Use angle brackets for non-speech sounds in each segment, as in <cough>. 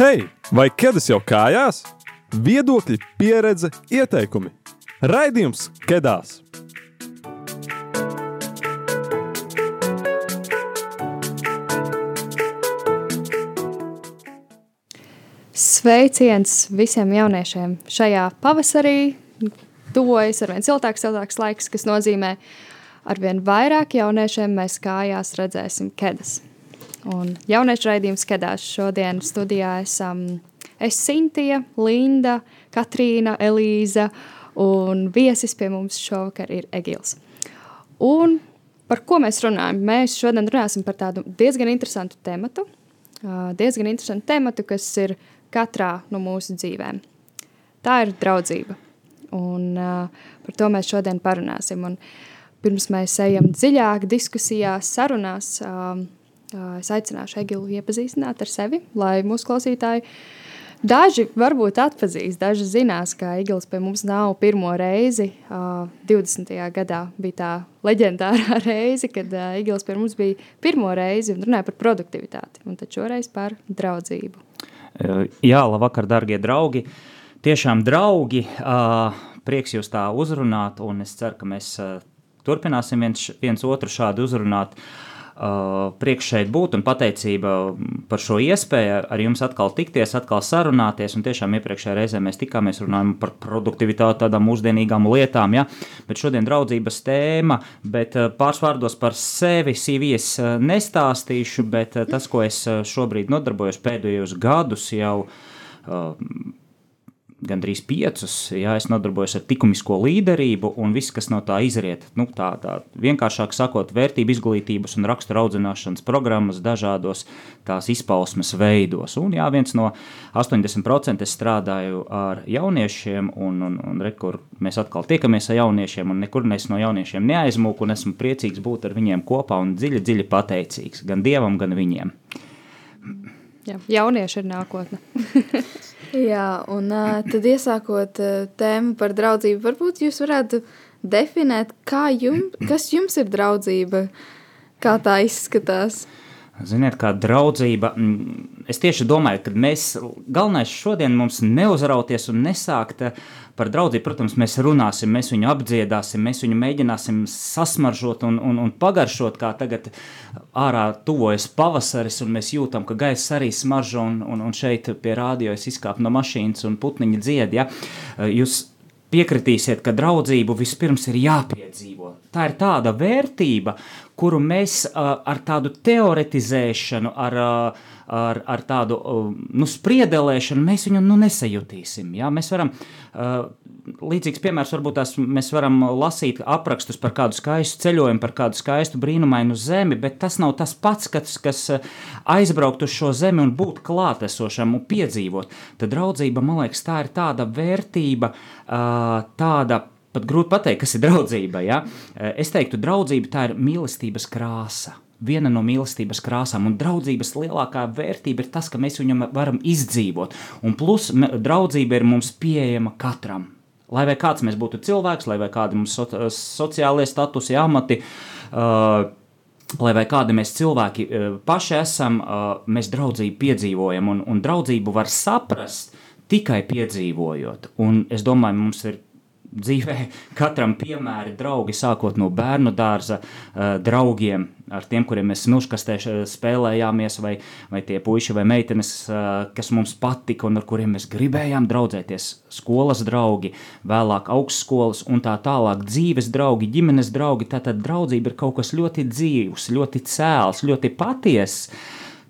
Hei, vai ķēdes jau kājās? Viedokļi, pieredze, ieteikumi. Raidījums Kedās! Sveiciens visiem jauniešiem šajā pavasarī. Tuvojas ar vien siltāks, siltāks laiks, kas nozīmē, ar vien vairāk jauniešiem mēs kājās redzēsim kedas. Un jauniešu raidījums kedās šodien studijā esam es Sintija, Linda, Katrīna, Elīza un viesis pie mums šovakar ir Egils. Un par ko mēs runājam? Mēs šodien runāsim par tādu diezgan interesantu tematu, diezgan interesantu tematu, kas ir katrā no mūsu dzīvēm. Tā ir draudzība. Un, uh, par to mēs šodien parunāsim. Un pirms mēs ejam dziļāk diskusijās, sarunās, uh, es aicināšu Egilu iepazīstināt ar sevi, lai mūsu klausītāji Daži varbūt atpazīs, daži zinās, ka Igls pie mums nav pirmo reizi. Uh, 20. gadā bija tā leģendārā <laughs> reize, kad uh, Igls pie mums bija pirmo reizi un runāja par produktivitāti, un tad šoreiz par draudzību. Jā, labvakar, darbie draugi. Tiešām, draugi, prieks jūs tā uzrunāt, un es ceru, ka mēs turpināsim viens, viens otru šādi uzrunāt. Prieks šeit būt un pateicība par šo iespēju ar jums atkal tikties, atkal sarunāties. Un tiešām iepriekšējā reizē mēs tikāmies runājām par produktivitāti, tādām mūsdienīgām lietām. Ja? Bet šodien draudzības tēma, bet pāris vārdos par sevi CVS nestāstīšu, bet tas, ko es šobrīd nodarbojos pēdējos gadus jau gandrīz piecus. Jā, es nodarbojos ar likumisko līderību, un viss, kas no tā izriet, nu, tā, tā vienkāršāk sakot, vērtību izglītības un rakstura audzināšanas programmas dažādos tās izpausmes veidos. Un, jā, viens no 80% es strādāju ar jauniešiem, un, un, un re, kur mēs atkal tiekamies ar jauniešiem, un nekur es no jauniešiem neaizmūku, un esmu priecīgs būt ar viņiem kopā un dziļi, dziļi pateicīgs gan Dievam, gan viņiem. Jā, jaunieši ir nākotne. <laughs> Jā, un tad iesākot tēmu par draudzību, varbūt jūs varētu definēt, jum, kas jums ir draudzība, kā tā izskatās. Ziniet, kā draudzība, es tieši domāju, ka mēs galvenais šodien mums neuzrauties un nesākt par draudzību, protams, mēs runāsim, mēs viņu apdziedāsim, mēs viņu mēģināsim sasmaržot un, un, un pagaršot, kā tagad ārā tuvojas pavasaris, un mēs jūtam, ka gaiss arī smaržo, un, un, un šeit pie rādio es izkāpu no mašīnas un putniņi dzied, ja? Jūs piekritīsiet, ka draudzību vispirms ir jāpiedzīvo. Tā ir tāda vērtība, kuru mēs ar tādu teoretizēšanu, ar ar, ar tādu nu, spriedelēšanu, mēs viņu nu, nesajutīsim. Ja? Mēs varam, līdzīgs piemērs, varbūt tās mēs varam lasīt aprakstus par kādu skaistu ceļojumu, par kādu skaistu brīnumainu zemi, bet tas nav tas pats, kas, kas aizbraukt uz šo zemi un būt klātesošam un piedzīvot. Tad draudzība, man liekas, tā ir tāda vērtība, tāda pat grūti pateikt, kas ir draudzība. Ja? Es teiktu, draudzība tā ir mīlestības krāsa viena no mīlestības krāsām. Un draudzības lielākā vērtība ir tas, ka mēs viņu varam izdzīvot. Un plus draudzība ir mums pieejama katram. Lai vai kāds mēs būtu cilvēks, lai vai kādi mums so, sociālie statusi, amati, uh, lai vai kādi mēs cilvēki paši esam, mēs draudzību piedzīvojam. Un, un draudzību var saprast tikai piedzīvojot. Un es domāju, mums ir dzīvē. Katram piemēri draugi, sākot no bērnu dārza uh, draugiem, ar tiem, kuriem mēs smilškastē spēlējāmies, vai, vai tie puiši vai meitenes, uh, kas mums patika un ar kuriem mēs gribējām draudzēties, skolas draugi, vēlāk augstskolas un tā tālāk. Dzīves draugi, ģimenes draugi. Tātad draudzība ir kaut kas ļoti dzīvs, ļoti cēls, ļoti patiess,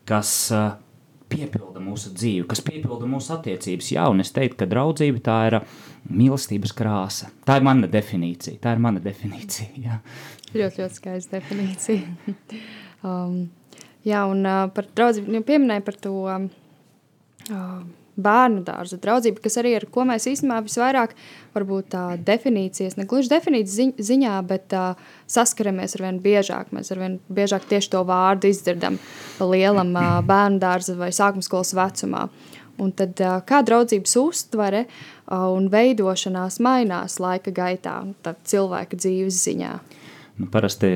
kas uh, piepilda mūsu dzīvi, kas piepilda mūsu attiecības. Jā, un es teiktu, ka draudzība tā ir mīlestības krāsa. Tā ir mana definīcija. Tā ir mana definīcija. Jā. Ļoti, ļoti skaista definīcija. <laughs> um, jā, un uh, par draudzību jau pieminēju par to. Um, uh, bērnu dārza draudzība, kas arī ir, ko mēs īstenībā visvairāk, varbūt tā definīcijas, ne gluži definīcijas ziņā, bet uh, saskaramies ar vien biežāk. Mēs ar vien biežāk tieši to vārdu izdzirdam lielam uh, bērnu dārza vai sākuma skolas vecumā. Un tad uh, kā draudzības uztvere uh, un veidošanās mainās laika gaitā, cilvēka dzīves ziņā. Nu, parasti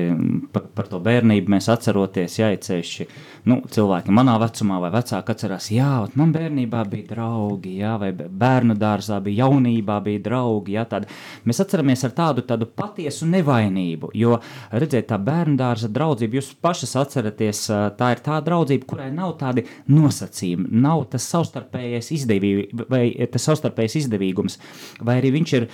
par, par to bērnību mēs atceramies, ja ceļši nu, cilvēki manā vecumā vai vecāki atcerās, jā, man bērnībā bija draugi, jā, vai bērnu dārzā bija jaunībā bija draugi. Jā, tāda. Mēs atceramies ar tādu, tādu patiesu nevainību, jo, redziet, tā bērnu dārza draudzība, jūs pašas atceraties, tā ir tā draudzība, kurai nav tādi nosacījumi, nav tas savstarpējais izdevība, vai tas savstarpējais izdevīgums, vai arī viņš ir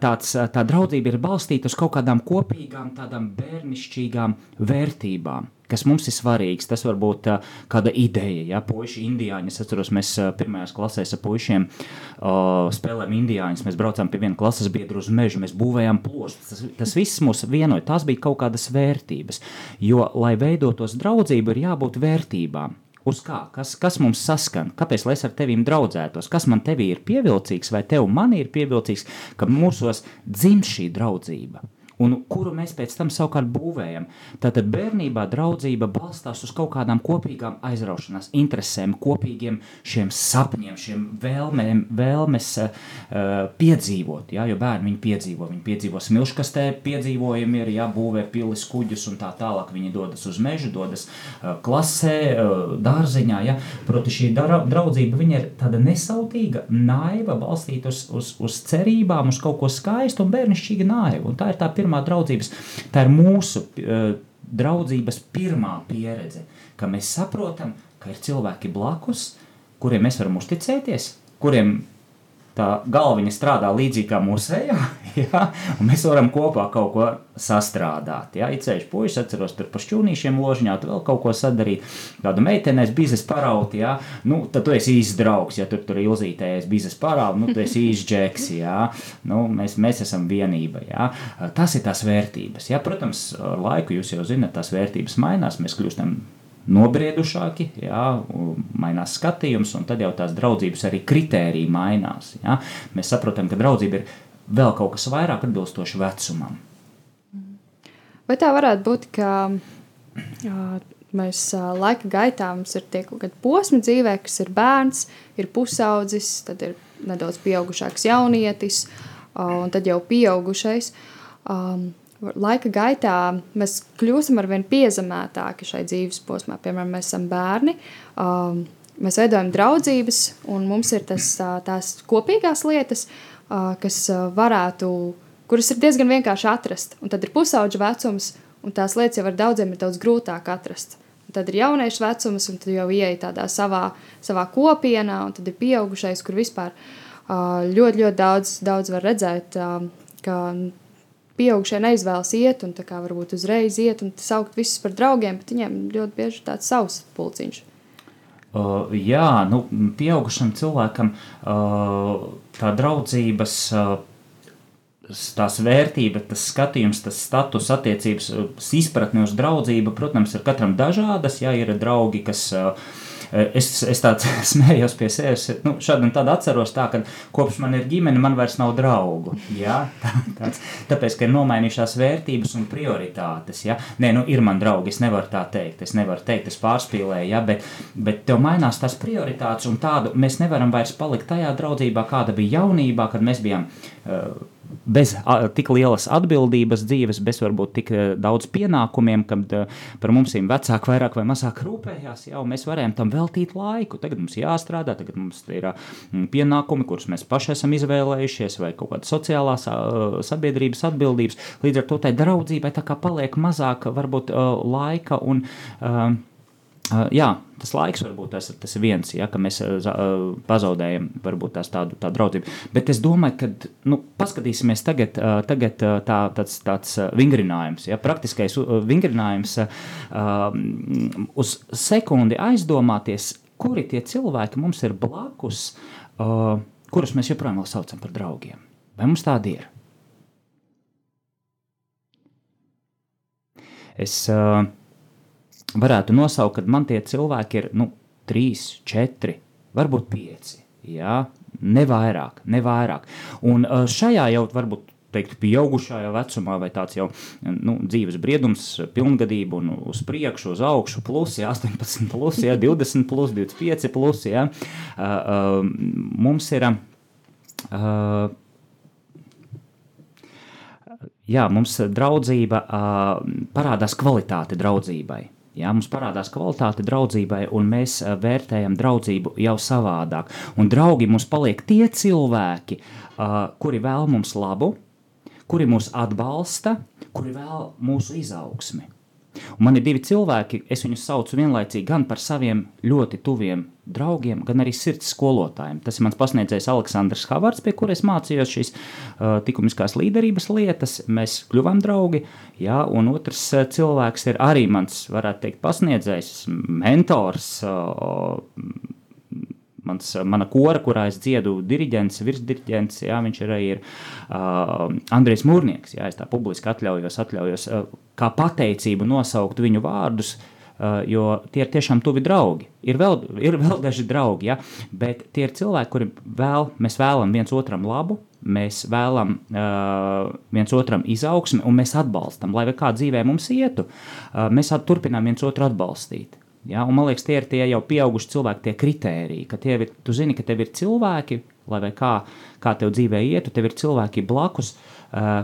tāds, tā draudzība ir balstīta uz kaut kādām kopīgām tādām bērnišķīgām vērtībām kas mums ir svarīgs. Tas var būt uh, kāda ideja, ja puiši indiāņi. Es atceros, mēs uh, pirmajās klasēs ar puišiem uh, spēlējām indiāņus. Mēs braucām pie viena klases biedra uz mežu, mēs būvējām plostus. Tas, tas viss mūs vienoja. Tās bija kaut kādas vērtības. Jo, lai veidotos draudzība, ir jābūt vērtībām. Uz kā? Kas, kas mums saskan? Kāpēc es ar tevi draudzētos? Kas man te ir pievilcīgs, vai tev man ir pievilcīgs, ka mūsos dzimst šī draudzība? Un kuru mēs pēc tam savukārt būvējam. Tātad bērnībā draudzība balstās uz kaut kādām kopīgām aizraušanās, interesēm, kopīgiem šiem sapņiem, šiem vēlmēm, vēlmes uh, piedzīvot. Ja, jo bērni viņi piedzīvo, viņi piedzīvo smilškastē, piedzīvojumi ir, ja būvē pilis kuģus un tā tālāk. Viņi dodas uz mežu, dodas uh, klasē, uh, dārziņā. Ja. Proti šī draudzība ir tāda nesautīga, naiva, balstīta uz, uz, uz cerībām, uz kaut ko skaistu un bērnišķīga naiva. Un tā ir tā pirmā draudzības, tā ir mūsu uh, draudzības pirmā pieredze, ka mēs saprotam, ka ir cilvēki blakus, kuriem mēs varam uzticēties, kuriem tā galviņa strādā līdzīgi kā mūsējā, <laughs> ja? un mēs varam kopā kaut ko sastrādāt. Ja? Ir ceļš puisis, atceros tur pa šķūnīšiem ložiņā, tu vēl kaut ko sadarīt, kādu meitenēs bizes parauti, ja? nu, tad tu esi īsts draugs, ja tur tur ilzītējies bizes parauti, nu, tu esi īsts džeks, ja? nu, mēs, mēs esam vienība, ja? Tas ir tās vērtības, ja? Protams, ar laiku jūs jau zinat, tās vērtības mainās, mēs kļūstam nobriedušāki, jā, mainās skatījums, un tad jau tās draudzības arī kritēriji mainās. Jā. Mēs saprotam, ka draudzība ir vēl kaut kas vairāk atbilstoši vecumam. Vai tā varētu būt, ka jā, mēs laika gaitā mums ir tie kaut kādi posmi dzīvē, kas ir bērns, ir pusaudzis, tad ir nedaudz pieaugušāks jaunietis, un tad jau pieaugušais. Um, laika gaitā mēs kļūstam ar vien piezemētāki šai dzīves posmā. Piemēram, mēs esam bērni, um, mēs veidojam draudzības, un mums ir tas, tās kopīgās lietas, uh, kas varētu, kuras ir diezgan vienkārši atrast. Un tad ir pusauģa vecums, un tās lietas jau ar daudziem ir daudz grūtāk atrast. Un tad ir jauniešu vecums, un tad jau ieeja tādā savā, savā kopienā, un tad ir pieaugušais, kur vispār uh, ļoti, ļoti daudz, daudz var redzēt, uh, ka pieaugušie neizvēlas iet un kā varbūt uzreiz iet un saukt visus par draugiem, bet viņiem ļoti bieži ir tāds savs pulciņš. Uh, jā, nu, pieaugušam cilvēkam uh, tā draudzības. Uh, tās vērtības, tas skatījums, tas status, attiecības, uh, izpratne uz draudzību, protams, ir katram dažādas. Jā, ir draugi, kas uh, es, es tāds <laughs> smējos pie sevis. Nu, šādi un tad atceros tā, ka kopš man ir ģimene, man vairs nav draugu. Ja? <laughs> Tā, tāds, tāpēc, ka ir nomainījušās vērtības un prioritātes. Ja? Nē, nu ir man draugi, es nevaru tā teikt. Es nevaru teikt, es pārspīlēju, ja? bet, bet tev mainās tās prioritātes un tādu mēs nevaram vairs palikt tajā draudzībā, kāda bija jaunībā, kad mēs bijām. Uh, bez tik lielas atbildības dzīves, bez varbūt tik uh, daudz pienākumiem, kad uh, par mums ir vecāki vairāk vai mazāk rūpējās, jau mēs varējām tam veltīt laiku. Tagad mums jāstrādā, tagad mums ir uh, pienākumi, kurus mēs paši esam izvēlējušies, vai kaut kāda sociālās uh, sabiedrības atbildības. Līdz ar to tai draudzībai tā kā paliek mazāk varbūt laika un uh, Uh, jā, tas laiks varbūt tas, tas ir viens, ja, ka mēs uh, pazaudējam varbūt tās tādu tā draudzību. Bet es domāju, ka nu, paskatīsimies tagad, uh, tagad uh, tā, tāds, tāds uh, vingrinājums, ja, praktiskais uh, vingrinājums uh, uz sekundi aizdomāties, kuri tie cilvēki mums ir blakus, uh, kurus mēs joprojām vēl saucam par draugiem. Vai mums tādi ir? Es uh, varētu nosaukt, ka man tie cilvēki ir nu, trīs, četri, varbūt pieci. Jā, ne vairāk, ne vairāk. Un šajā jau varbūt teikt, pieaugušajā vecumā, vai tāds jau nu, dzīves briedums, pilngadība un uz priekšu, uz augšu, plus, jā, 18, plus, jā, 20, plus, 25, plus, jā, uh, uh, mums ir. Uh, jā, mums draudzība uh, parādās kvalitāte draudzībai. Jā, mums parādās kvalitāte draudzībai, un mēs uh, vērtējam draudzību jau savādāk. Un draugi mums paliek tie cilvēki, uh, kuri vēl mums labu, kuri mūs atbalsta, kuri vēl mūsu izaugsmi. Un man ir divi cilvēki, es viņus saucu vienlaicīgi gan par saviem ļoti tuviem draugiem, gan arī sirds skolotājiem. Tas ir mans pasniedzējs Aleksandrs Havards, pie kuras mācījos šīs uh, likumiskās līderības lietas. Mēs kļuvām draugi, jā, un otrs uh, cilvēks ir arī mans, varētu teikt, pasniedzējs, mentors. Uh, mans, mana kora, kurā es dziedu, diriģents, virsdiriģents, jā, viņš arī ir, uh, Andrejs Mūrnieks. Jā, es tā publiski atļaujos, atļaujos uh, kā pateicību nosaukt viņu vārdus. Uh, jo tie ir tiešām tuvi draugi. Ir vēl, ir vēl daži draugi, ja? bet tie ir cilvēki, kuriem vēl, mēs vēlamies viens otram labu, mēs vēlamies uh, viens otram izaugsmi, un mēs atbalstam, lai kā dzīvē mums ietu. Uh, mēs turpinām viens otru atbalstīt. Ja? Un, man liekas, tie ir tie jau pieauguši cilvēki, tie kritēriji, ka ir, tu zini, ka tev ir cilvēki, lai kā, kā tev dzīvē ietu, tev ir cilvēki blakus. Uh,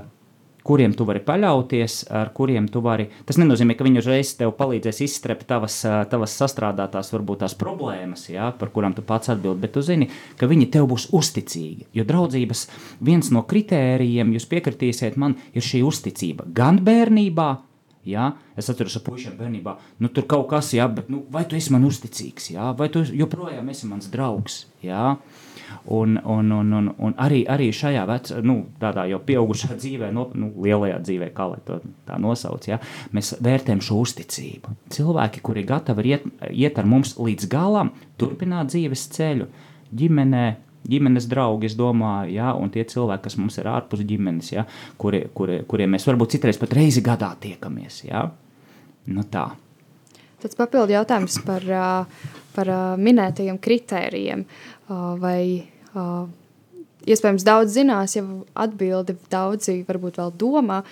kuriem tu vari paļauties, ar kuriem tu vari. Tas nenozīmē, ka viņi uzreiz tev palīdzēs izstrept tavas, tavas sastrādātās, varbūt tās problēmas, jā, par kurām tu pats atbildi, bet tu zini, ka viņi tev būs uzticīgi. Jo draudzības viens no kritērijiem, jūs piekritīsiet man, ir šī uzticība gan bērnībā, Ja? Es atceros, ka puikiem bērnībā nu, tur kaut kas, ja, bet nu, vai tu esi man uzticīgs, ja? vai tu joprojām esi mans draugs. Ja? Un, un, un, un, un arī, arī šajā vecā, nu, tādā jau pieaugušā dzīvē, no, nu, lielajā dzīvē, kā lai to tā nosauc, ja? mēs vērtējam šo uzticību. Cilvēki, kuri gatavi iet, iet ar mums līdz galam, turpināt dzīves ceļu ģimenē, ģimenes draugi, domāju, ja, un tie cilvēki, kas mums ir ārpus ģimenes, ja, kuri, kuri, kuriem mēs varbūt citreiz pat reizi gadā tiekamies. Ja. Nu, tā. Tāds papildu jautājums par, par minētajiem kritērijiem. Vai iespējams daudz zinās, ja atbildi daudzi varbūt vēl domā,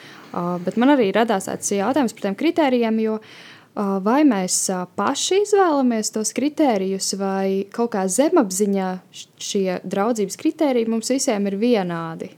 bet man arī radās tāds jautājums par tiem kritērijiem, jo uh, vai mēs paši izvēlamies tos kritērijus, vai kaut kā zemapziņā šie draudzības kritēriji mums visiem ir vienādi?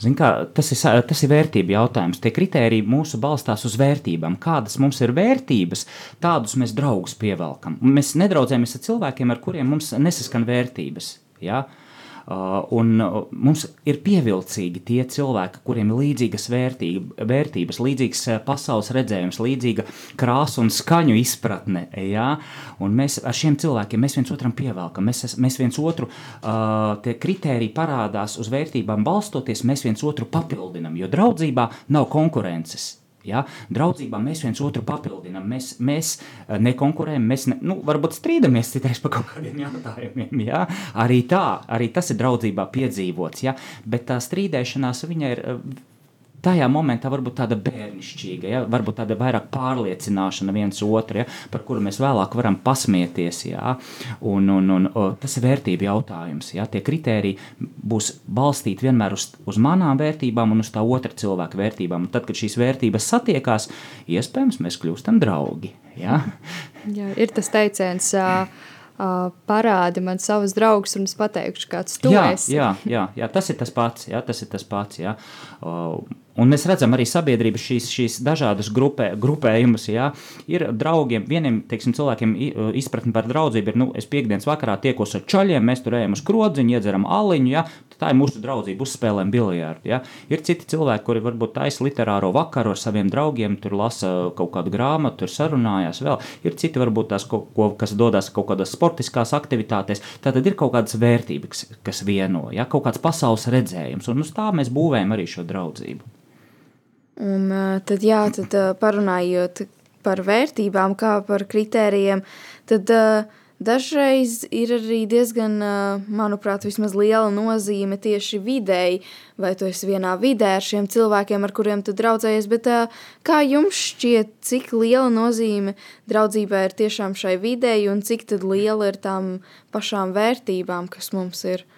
Zin kā, tas, ir, tas ir vērtību jautājums. Tie kriteriji mūsu balstās uz vērtībām. Kādas mums ir vērtības, tādus mēs draugus pievelkam. Mēs nedraudzējamies ar cilvēkiem, ar kuriem mums nesaskan vērtības. Ja? Uh, un uh, mums ir pievilcīgi tie cilvēki, kuriem ir līdzīgas vērtība, vērtības, līdzīgs uh, pasaules redzējums, līdzīga krāsa un skaņu izpratne. Ja? Un mēs ar šiem cilvēkiem mēs viens otram pievelkam, mēs, mēs viens otru, tie kriteriji parādās uz vērtībām balstoties, mēs viens otru papildinam, jo draudzībā nav konkurences. Ja? Draudzībā mēs viens otru papildinām, mēs, mēs eh, nekonkurējam, mēs ne, nu, varbūt strīdamies citreiz par kaut kādiem jautājumiem. Ja? Arī tā, arī tas ir draudzībā piedzīvots, ja? bet tā strīdēšanās viņa ir eh, tajā momentā varbūt tāda bērnišķīga, ja? varbūt tāda vairāk pārliecināšana viens otru, ja? par kuru mēs vēlāk varam pasmieties. Ja? Un, un, un, tas ir vērtību jautājums. Ja? Tie kriteriji būs balstīti vienmēr uz, uz manām vērtībām un uz tā otra cilvēka vērtībām. Un tad, kad šīs vērtības satiekās, iespējams, mēs kļūstam draugi. Ja? Jā, ir tas teiciens. Uh, Uh, parādi man savus draugus, un es pateikšu, kāds tu jā, esi. jā, jā, jā, tas ir tas pats. Jā, tas ir tas pats jā. Uh, Un mēs redzam arī sabiedrības šīs, šīs dažādas grupē, grupējumus. Ja? Ir draugiem, vieniem teiksim, cilvēkiem izpratne par draudzību ir, nu, es piekdienas vakarā tiekos ar čaļiem, mēs tur ejam uz krodziņu, iedzeram aliņu, ja? Tā ir mūsu draudzība, uzspēlēm biljārdu. Ja? Ir citi cilvēki, kuri varbūt taisa literāro vakaru ar saviem draugiem, tur lasa kaut kādu grāmatu, tur sarunājās vēl. Ir citi varbūt tās, ko, ko, kas dodas kaut kādās sportiskās aktivitātēs. Tātad ir kaut kādas vērtības, kas vieno, ja? kaut kāds pasaules redzējums, un uz tā mēs būvējam arī šo draudzību. Un tad, jā, tad parunājot par vērtībām, kā par kritērijiem, tad dažreiz ir arī diezgan, manuprāt, vismaz liela nozīme tieši videi, vai tu esi vienā vidē ar šiem cilvēkiem, ar kuriem tu draudzējies, bet kā jums šķiet, cik liela nozīme draudzībai ir tiešām šai videi un cik tad liela ir tām pašām vērtībām, kas mums ir?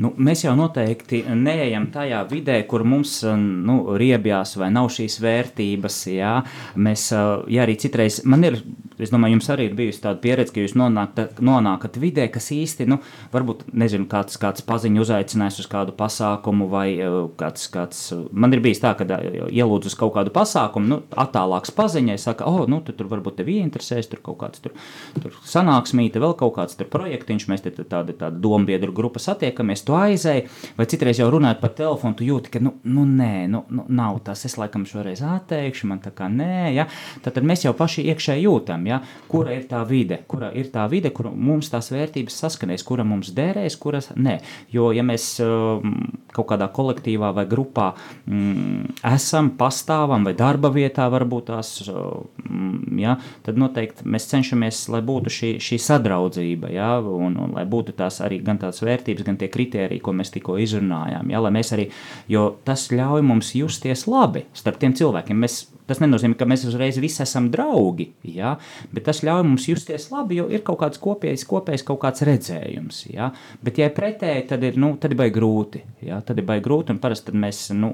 Nu, mēs jau noteikti neejam tajā vidē, kur mums nu, riebjās vai nav šīs vērtības. Jā. Mēs, ja arī citreiz man ir Es domāju, jums arī ir bijusi tāda pieredze, ka jūs nonākat, nonākat vidē, kas īsti, nu, varbūt, nezinu, kāds, kāds paziņu uzaicinājis uz kādu pasākumu, vai uh, kāds, kāds, man ir bijis tā, ka ielūdzu uz kaut kādu pasākumu, nu, attālāks paziņai, saka, oh, nu, tu tur varbūt tevi ieinteresēs, tur kaut kāds tur, tur sanāksmīte, vēl kaut kāds tur projektiņš, mēs te tāda, tāda dombiedru grupa satiekamies, tu aizēji, vai citreiz jau runājot par telefonu, tu jūti, ka, nu, nu nē, nu, nu nav tas, es laikam šoreiz atteikšu, man tā kā nē, ja, tad, tad mēs jau paši iekšēji jūtam, ja, kura ir tā vide, kura ir tā vide, kur mums tās vērtības saskanēs, kura mums derēs, kuras nē. Jo, ja mēs um, kaut kādā kolektīvā vai grupā mm, esam, pastāvam vai darba vietā, varbūt tās, mm, ja, tad noteikti mēs cenšamies, lai būtu šī, šī sadraudzība, ja, un, un lai būtu tās arī gan tās vērtības, gan tie kriteriji, ko mēs tikko izrunājām. Ja, lai mēs arī, jo tas ļauj mums justies labi starp tiem cilvēkiem. Mēs Tas nenozīmē, ka mēs uzreiz visi esam draugi, ja? bet tas ļauj mums justies labi, jo ir kaut kāds kopējs, kopējs kaut kāds redzējums. Ja? Bet, ja pretēji, tad ir, nu, tad ir baigi grūti. Ja? Tad ir baigi grūti, un parasti mēs nu,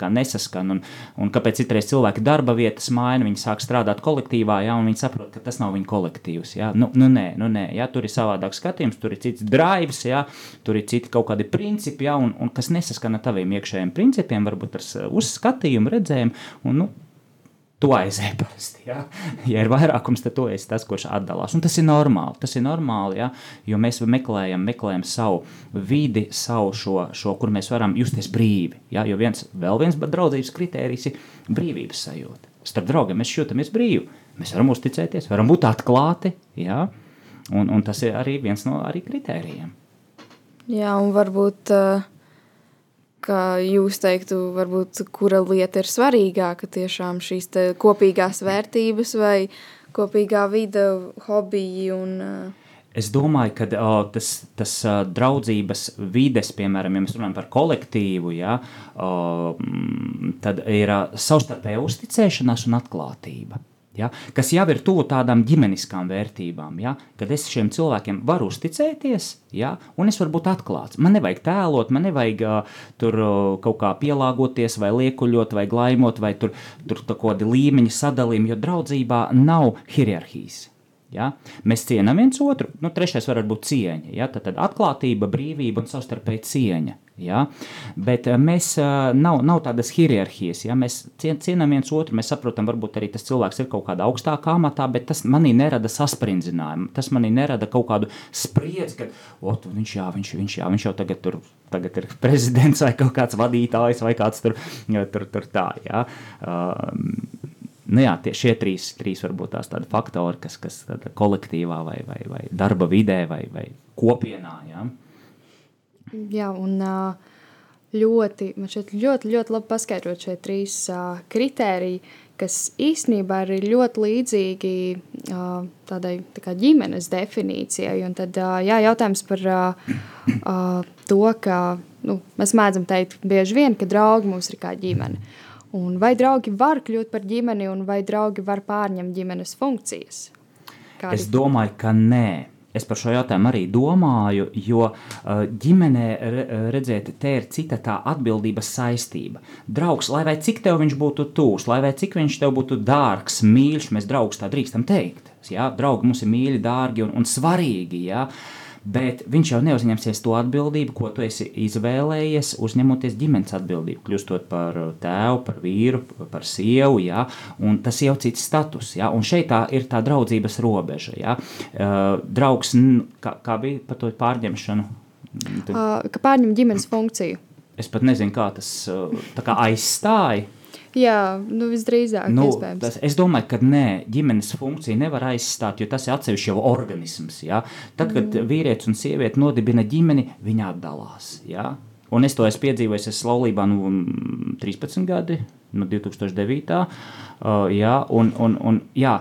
nesaskan. Un, un kāpēc citreiz cilvēki darba vietas maina, viņi sāk strādāt kolektīvā, ja, un viņi saprot, ka tas nav viņu kolektīvs. Ja. Nu, nu, nē, nu, nē, ja, tur ir savādāk skatījums, tur ir cits drives, ja, tur ir citi kaut kādi principi, ja, un, un kas nesaskan ar taviem iekšējiem principiem, varbūt ar uzskatījumu, redzējumu. Un, nu, tu aizēji parasti. Ja? <laughs> ja ir vairākums, tad tu esi tas, kurš atdalās. Un tas ir normāli. Tas ir normāli, ja? jo mēs meklējam, meklējam savu vidi, savu šo, šo, kur mēs varam justies brīvi. Ja? Jo viens, vēl viens draudzības kritērijs ir brīvības sajūta. Starp draugiem mēs jūtamies brīvi. Mēs varam uzticēties, varam būt atklāti. Ja? Un, un tas ir arī viens no arī kritērijiem. Jā, un varbūt uh, Kā jūs teiktu, varbūt kura lieta ir svarīgāka, tiešām šīs kopīgās vērtības vai kopīgā vide, hobiji un uh... Es domāju, ka o, tas, tas uh, draudzības vides, piemēram, ja mēs runājam par kolektīvu, ja, o, tad ir uh, savstarpēja uzticēšanās un atklātība ja, kas jau ir tuvu tādām ģimeniskām vērtībām, ja, kad es šiem cilvēkiem varu uzticēties, ja, un es varu būt atklāts. Man nevajag tēlot, man nevajag uh, tur uh, kaut kā pielāgoties, vai liekuļot, vai glaimot, vai tur, tur kaut kādi līmeņi sadalījumi, jo draudzībā nav hierarhijas. Ja? Mēs cienām viens otru. Nu, trešais var būt cieņa. Ja? Tad, tad atklātība, brīvība un savstarpēji cieņa. Ja? Bet eh, mēs eh, nav, nav tādas hierarhijas. Ja? Mēs cien, cienām viens otru, mēs saprotam, varbūt arī tas cilvēks ir kaut kādā augstākā amatā, bet tas manī nerada sasprindzinājumu. Tas manī nerada kaut kādu spriedzi, ka viņš, jā, viņš, viņš, jā, viņš jau tagad, tur, tagad ir prezidents vai kaut kāds vadītājs vai kāds tur, tur, tur tā. Ja? Uh, nu jā, tie, šie trīs, trīs varbūt tās tādi faktori, kas, kas kolektīvā vai, vai, vai darba vidē vai, vai kopienā. Jā, jā un ļoti, man šeit ļoti, ļoti labi paskaidrot šie trīs kritēriji, kas īstenībā ir ļoti līdzīgi tādai tā ģimenes definīcijai. Un tad jā, jautājums par to, ka nu, mēs mēdzam teikt bieži vien, ka draugi mums ir kā ģimene. Un vai draugi var kļūt par ģimeni, un vai draugi var pārņemt ģimenes funkcijas? Kādi? Es domāju, ka nē. Es par šo jautājumu arī domāju, jo uh, ģimenē redzēt, te ir cita tā atbildības saistība. Draugs, lai vai cik tev viņš būtu tūs, lai vai cik viņš tev būtu dārgs, mīļš, mēs draugus tā drīkstam teikt. Ja? Draugi mums ir mīļi, dārgi un, un svarīgi. Ja? Uh, bet viņš jau neuzņemsies to atbildību, ko tu esi izvēlējies, uzņemoties ģimenes atbildību, kļūstot par tēvu, par vīru, par sievu. Ja? Tas jau ir cits status. Ja? Un šeit tā ir tā draudzības robeža. Ja? Uh, draugs, kā, kā bija par to pārņemšanu? Tad... Uh, ka pārņem ģimenes funkciju. Es pat nezinu, kā tas kā aizstāja. Jā, nu visdrīzāk. Nu, tas, es domāju, ka nē, ģimenes funkcija nevar aizstāt, jo tas ir atsevišķs jau organisms. Ja? Tad, kad mm. vīrietis un sieviete nodibina ģimeni, viņi atdalās. Ja? Un es to esmu piedzīvojis, es laulībā nu, 13 gadi, no 2009. Uh, jā, un, un, un, jā,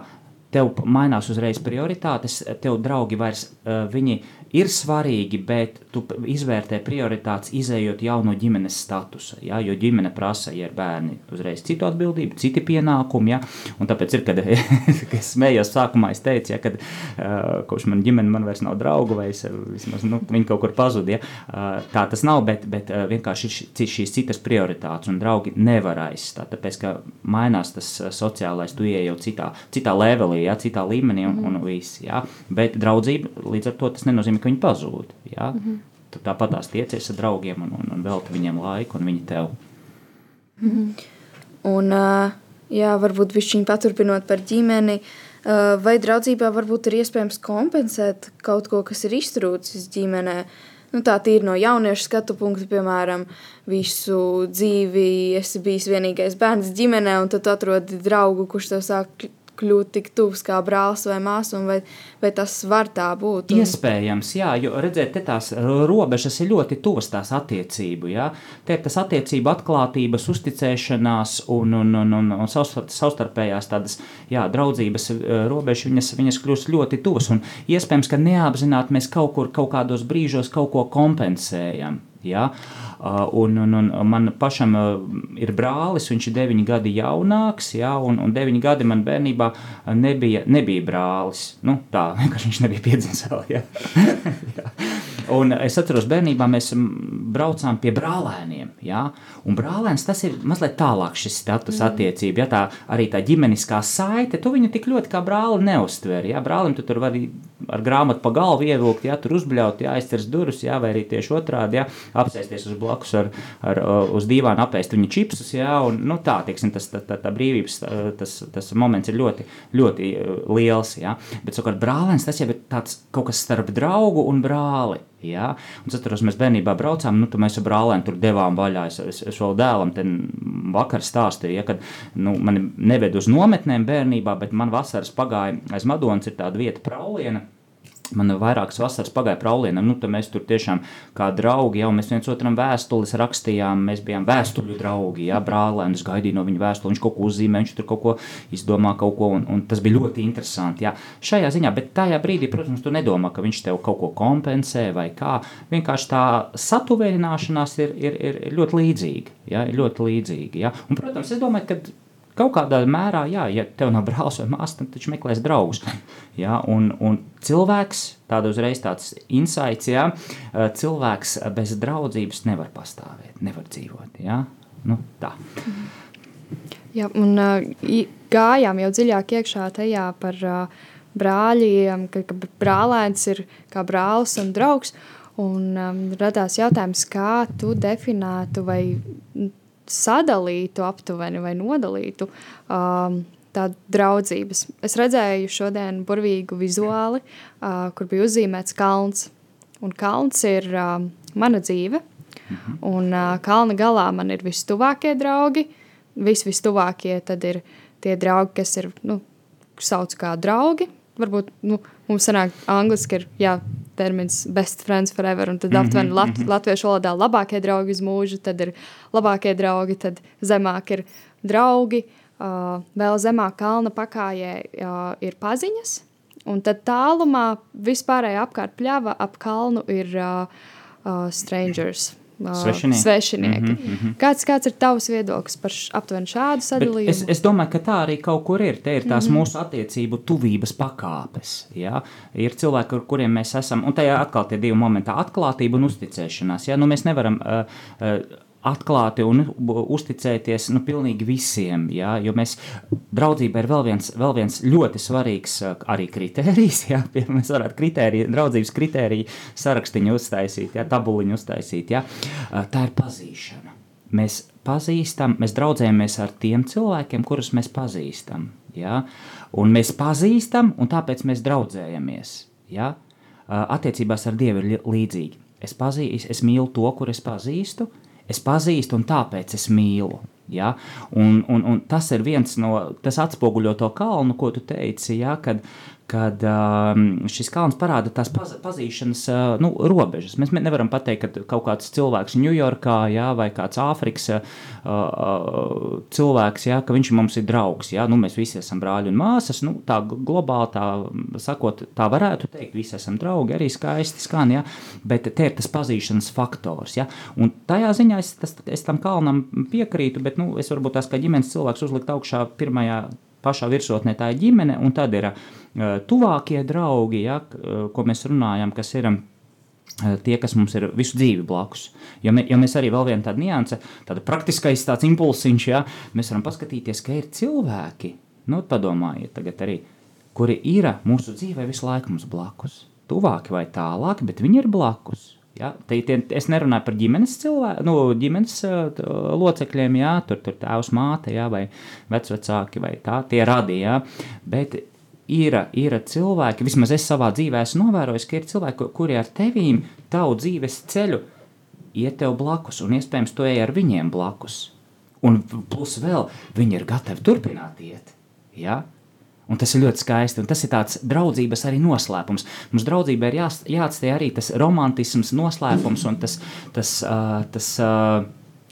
tev mainās uzreiz prioritātes, tev draugi vairs uh, viņi ir svarīgi, bet tu izvērtē prioritātes, izējot jau no ģimenes statusa. Ja? Jo ģimene prasa, ja ir bērni, uzreiz citu atbildību, citi pienākumi. Ja? Un tāpēc ir, kad <laughs> es smējos sākumā, es teicu, ja, kad uh, kopš man ģimene man vairs nav draugu, vai es, vismaz, nu, viņi kaut kur pazuda. Ja? Uh, tā tas nav, bet, bet uh, vienkārši ir šīs citas prioritātes, un draugi nevar aizstāt. Tāpēc, ka mainās tas sociālais, tu ieej jau citā, citā levelī, ja? citā līmenī, un, un viss. Ja? Bet draudzība līdz ar to tas nenozīmē, ka viņi pazūd. Ja? Mm -hmm. Tāpat tās tiecies ar draugiem un, un, un velti viņiem laiku, un viņi tev. Mm -hmm. Un, jā, varbūt viņi paturpinot par ģimeni. Vai draudzībā varbūt ir iespējams kompensēt kaut ko, kas ir iztrūcis ģimenē? Nu, tā ir no jauniešu skatu punkta, piemēram, visu dzīvi. Es biju vienīgais bērns ģimenē, un tad atrodi draugu, kurš tev sāk kļūt tik tuvs kā brālis vai māsa, vai, vai tas var tā būt? Un... Iespējams, jā, jo redziet, te tās robežas ir ļoti tuvas tās attiecību. Jā. Te ir tas attiecību atklātības, uzticēšanās un, un, un, un, un savstarpējās tādas jā, draudzības eh, robežas, viņas, viņas kļūst ļoti tuvas. Un iespējams, ka neapzināti mēs kaut kur, kaut kādos brīžos kaut ko kompensējam. Ja? Uh, un, un, un man pašam uh, ir brālis, viņš ir deviņi gadi jaunāks, ja? un, un deviņi gadi man bērnībā nebija, nebija brālis. Nu, tā <laughs> vienkārši viņš nebija piedzimis vēl. Ja? <laughs> ja. Un es atceros, bērnībā mēs braucām pie brālēniem. Ja? Un brālēns tas ir mazliet tālāk šis status mm. attiecība. Ja? Tā, arī tā ģimeniskā saite, tu viņu tik ļoti kā brāli neuztver. Ja? Brālim tu tur vari ar grāmatu pa galvu ievilkt, ja tur uzbļaut, ja aizcers durvis, ja? vai arī tieši otrādi, ja? apsēsties uz blakus ar, ar, uz dīvānu, apēst viņa čipsus. Ja? Un, nu, tā, tieksim, tas, tā, tā, tā brīvības tas, tas moments ir ļoti, ļoti liels. Ja? Bet savukārt brālēns tas jau ir tāds kaut kas starp draugu un brāli. Ja? Un atceros, mēs bērnībā braucām, nu, mēs ar brālēm tur devām vaļā. Es, es, es vēl dēlam vakar stāstīju, ja, kad nu, mani neved uz nometnēm bērnībā, bet man vasaras pagāja aiz Madonas ir tāda vieta Prauliena Man vairākas vasaras pagāja praulienam, nu, tad mēs tur tiešām kā draugi jau mēs viens otram vēstules rakstījām, mēs bijām vēstuļu draugi, jā, brālēns gaidīja no viņa vēstuli, viņš kaut ko uzzīmē, viņš tur kaut ko izdomā, kaut ko, un, un tas bija ļoti interesanti, jā, šajā ziņā, bet tajā brīdī, protams, tu nedomā, ka viņš tev kaut ko kompensē vai kā, vienkārši tā satuvērināšanās ir, ir, ir ļoti līdzīga, jā, ļoti līdzīga, jā, un, protams, es domāju, ka Kaut kādā mērā, jā, ja tev nav brālis vai māsa, tad viņš meklēs draugus. Ja, un, un cilvēks, tāds uzreiz tāds insights, ja, cilvēks bez draudzības nevar pastāvēt, nevar dzīvot. Ja? Nu, tā. Jā, un gājām jau dziļāk iekšā tajā par brāļiem, ka, ka brālēns ir kā brālis un draugs. Un um, radās jautājums, kā tu definētu vai sadalītu aptuveni vai nodalītu um, tādu draudzības. Es redzēju šodien burvīgu vizuāli, uh, kur bija uzzīmēts kalns. Un kalns ir uh, mana dzīve, mhm. un uh, kalna galā man ir vistuvākie draugi. Vis, vistuvākie tad ir tie draugi, kas ir, nu, sauc kā draugi. Varbūt nu, mums sanāk angliski ir, jā, termins best friends forever, un tad mm -hmm, aptuveni lat, mm -hmm. latviešu valodā labākie draugi uz mūžu, tad ir labākie draugi, tad zemāk ir draugi, uh, vēl zemāk kalna pakājē uh, ir paziņas, un tad tālumā vispārēji apkārt pļava ap kalnu ir uh, uh, strangers, Svešinieki. svešinieki. Mm -hmm, mm -hmm. Kāds, kāds ir tavs viedoklis par aptuveni šādu sadalījumu? Bet es, es domāju, ka tā arī kaut kur ir. Te ir tās mm -hmm. mūsu attiecību tuvības pakāpes. Ja? Ir cilvēki, ar kuriem mēs esam, un tajā atkal tie divi momenti - atklātība un uzticēšanās. Ja? Nu, mēs nevaram uh, uh, atklāti un uzticēties nu, pilnīgi visiem. Ja? Jo mēs draudzība ir vēl viens, vēl viens ļoti svarīgs arī kritērijs. <laughs> Ja? Mēs varētu kritēriju, draudzības kritēriju sarakstiņu uztaisīt, ja? tabuliņu uztaisīt. Ja? Tā ir pazīšana. Mēs pazīstam, mēs draudzējamies ar tiem cilvēkiem, kurus mēs pazīstam. Ja? Un mēs pazīstam, un tāpēc mēs draudzējamies. Ja? Attiecībās ar Dievu ir līdzīgi. Es, pazīstu, es mīlu to, kur es pazīstu, es pazīstu un tāpēc es mīlu. Ja? Un, un, un tas ir viens no, tas atspoguļo to kalnu, ko tu teici, ja? kad, kad um, šis kalns parāda tās paz, pazīšanas uh, nu, robežas. Mēs nevaram pateikt, ka kaut kāds cilvēks Ņujorkā jā, vai kāds Āfrikas uh, uh, cilvēks, jā, ka viņš mums ir draugs. Jā, nu, mēs visi esam brāļi un māsas. Nu, tā globāli tā sakot, tā varētu teikt, visi esam draugi, arī skaisti skan, jā, bet te ir tas pazīšanas faktors. Jā, un tajā ziņā es, tas, es tam kalnam piekrītu, bet nu, es varbūt tās kā ģimenes cilvēks uzlikt augšā pirmajā pašā virsotnē tā ir ģimene, un tad ir uh, tuvākie draugi, ja, uh, ko mēs runājam, kas ir. Uh, tie, kas mums ir visu dzīvi blakus. Jo, mē, jo mēs arī vēl viena tāda nianse, tāda praktiskais tāds impulsiņš, ja mēs varam paskatīties, ka ir cilvēki, nu, padomājiet, tagad arī, kuri ir mūsu dzīvē visu laiku mums blakus. Tuvāki vai tālāki, bet viņi ir blakus. Ja? Te, te, es nerunāju par ģimenes, cilvēku, nu, ģimenes uh, locekļiem, jā, tur ir tēvs, māte jā, vai vecvecāki, vai tā, tie radīja. Bet ir, ir cilvēki, vismaz es savā dzīvē esmu novērojis, ka ir cilvēki, kuri ar tevīm tavu dzīves ceļu iet tev blakus, un iespējams to ej ar viņiem blakus. Un plus vēl viņi ir gatavi turpināt iet. Ja? Un tas ir ļoti skaisti. Un tas ir tāds draudzības arī noslēpums. Mums draudzībā ir jā, jāatstāj arī tas romantisms, noslēpums un tas, tas, uh, tas uh,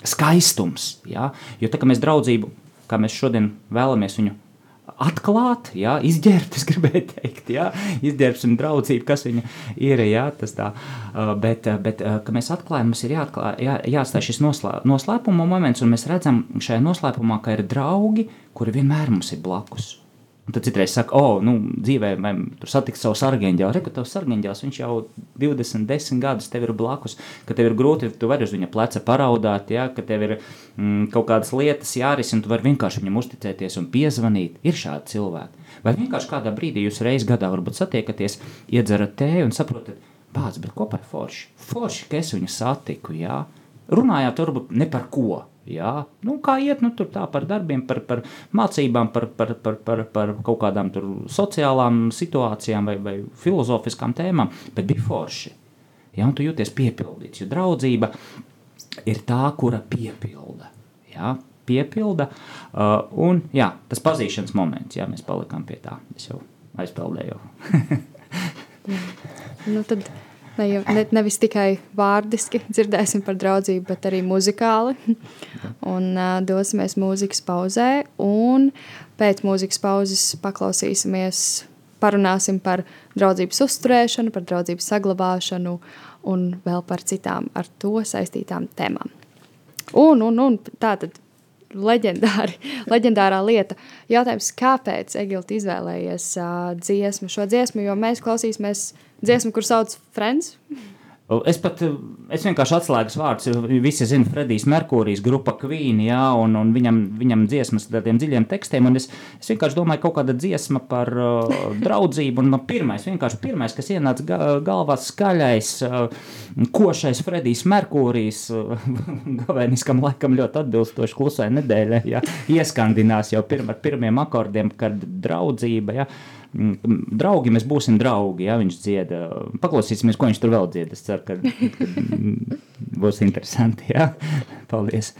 skaistums. Ja? Jo tā kā mēs draudzību, kā mēs šodien vēlamies viņu atklāt, jā, izģērbt, <laughs> es gribēju teikt, jā, izģērbsim draudzību, kas viņa ir, jā, tas tā, bet, bet, ka mēs atklājam, mums ir jāatklā, jā, jāatstāj šis noslē, noslēpuma moments, un mēs redzam šajā noslēpumā, ka ir draugi, kuri vienmēr mums ir blakus. Un tad citreiz saka, o, oh, nu, dzīvē, vai tur satikt savu sargeņģeli. Reku, tavs sargeņģels, viņš jau 20, 10 gadus tev ir blakus, ka tev ir grūti, tu vari uz viņa pleca paraudāt, ja, ka tev ir mm, kaut kādas lietas jārisina, tu vari vienkārši viņam uzticēties un piezvanīt. Ir šādi cilvēki. Vai vienkārši kādā brīdī jūs reiz gadā varbūt satiekaties, iedzerat tēju un saprotat, bāc, bet kopā ir forši. Forši, ka es viņu satiku, jā. Runājāt varbūt ne par ko, Jā, nu, kā iet nu, tā par darbiem, par, par mācībām, par, par, par, par, par kaut kādām sociālām situācijām vai, vai filozofiskām tēmām, bet bija forši. Jā, un tu jūties piepildīts, jo draudzība ir tā, kura piepilda. Jā, piepilda. Uh, un jā, tas pazīšanas moments, jā, mēs palikām pie tā. Es jau aizpeldēju. <laughs> nu, tad Ne, ne, nevis tikai vārdiski dzirdēsim par draudzību, bet arī muzikāli. un uh, dosimies mūzikas pauzē, un pēc mūzikas pauzes paklausīsimies, parunāsim par draudzības uzturēšanu, par draudzības saglabāšanu un vēl par citām ar to saistītām tēmām. Un, un, un tā tad leģendāri, <laughs> leģendārā lieta. Jautājums, kāpēc Egilta izvēlējies uh, dziesmu, šo dziesmu, jo mēs klausīsimies dziesmu, kur sauc Friends. Es pat, es vienkārši atslēgas vārdus, visi zina Fredijs Merkūrijs, grupa Queen, jā, un, un viņam, viņam dziesmas ar tādiem dziļiem tekstiem, es, es vienkārši domāju, kaut kāda dziesma par uh, draudzību, un man pirmais, vienkārši pirmais, kas ienāca ga, galvā skaļais, uh, košais Fredijs Merkūrijs, <laughs> uh, gavēniskam laikam ļoti atbilstoši klusai nedēļai, jā, ieskandinās jau pirm, ar pirmiem akordiem, kad draudzība, jā, draugi, mēs būsim draugi. Ja viņš dzieda, paklausīsimies, ko viņš tur vēl dzied. Es ceru, ka, ka būs interesanti. Ja? Paldies!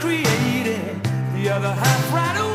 created the other half right away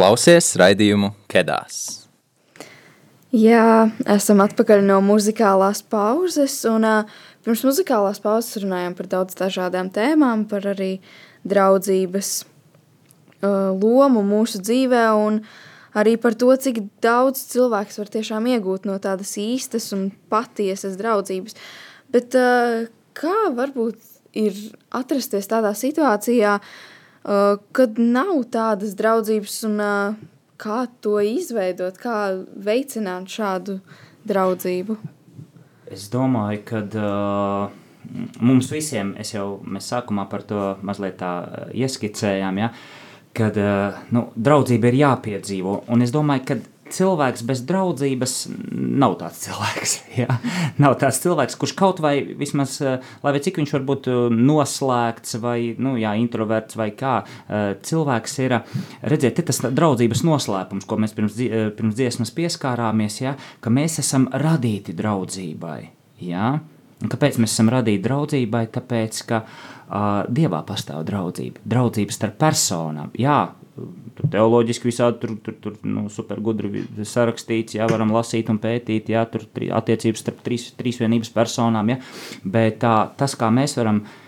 klausies raidījumu Kedās. Jā, esam atpakaļ no muzikālās pauzes. Un, uh, pirms muzikālās pauzes runājām par daudz dažādām tēmām, par arī draudzības uh, lomu mūsu dzīvē, un arī par to, cik daudz cilvēks var tiešām iegūt no tādas īstas un patiesas draudzības. Bet uh, kā varbūt ir atrasties tādā situācijā, uh, kad nav tādas draudzības un uh, kā to izveidot, kā veicināt šādu draudzību? Es domāju, ka uh, mums visiem, es jau mēs sākumā par to mazliet tā ieskicējām, ja, kad uh, nu, draudzība ir jāpiedzīvo. Un es domāju, ka cilvēks bez draudzības nav tāds <laughs> cilvēks. Ja? Nav tāds cilvēks, kurš kaut vai vismaz, uh, lai arī cik viņš var būt uh, noslēgts vai nu, jā, introverts vai kā, uh, cilvēks ir, redziet, tas draudzības noslēpums, ko mēs pirms, pirms dziesmas pieskārāmies, ja? ka mēs esam radīti draudzībai. Un kāpēc mēs esam radīti draudzībai? Tāpēc, ka uh, Dievā pastāv draudzība, draudzība starp personām. Jā, tur teoloģiski visādi tur, tur, tur nu, supergudri sarakstīts, jā, varam lasīt un pētīt, jā, tur attiecības starp trīs, trīsvienības personām, jā, bet tā, tas, kā mēs varam uh,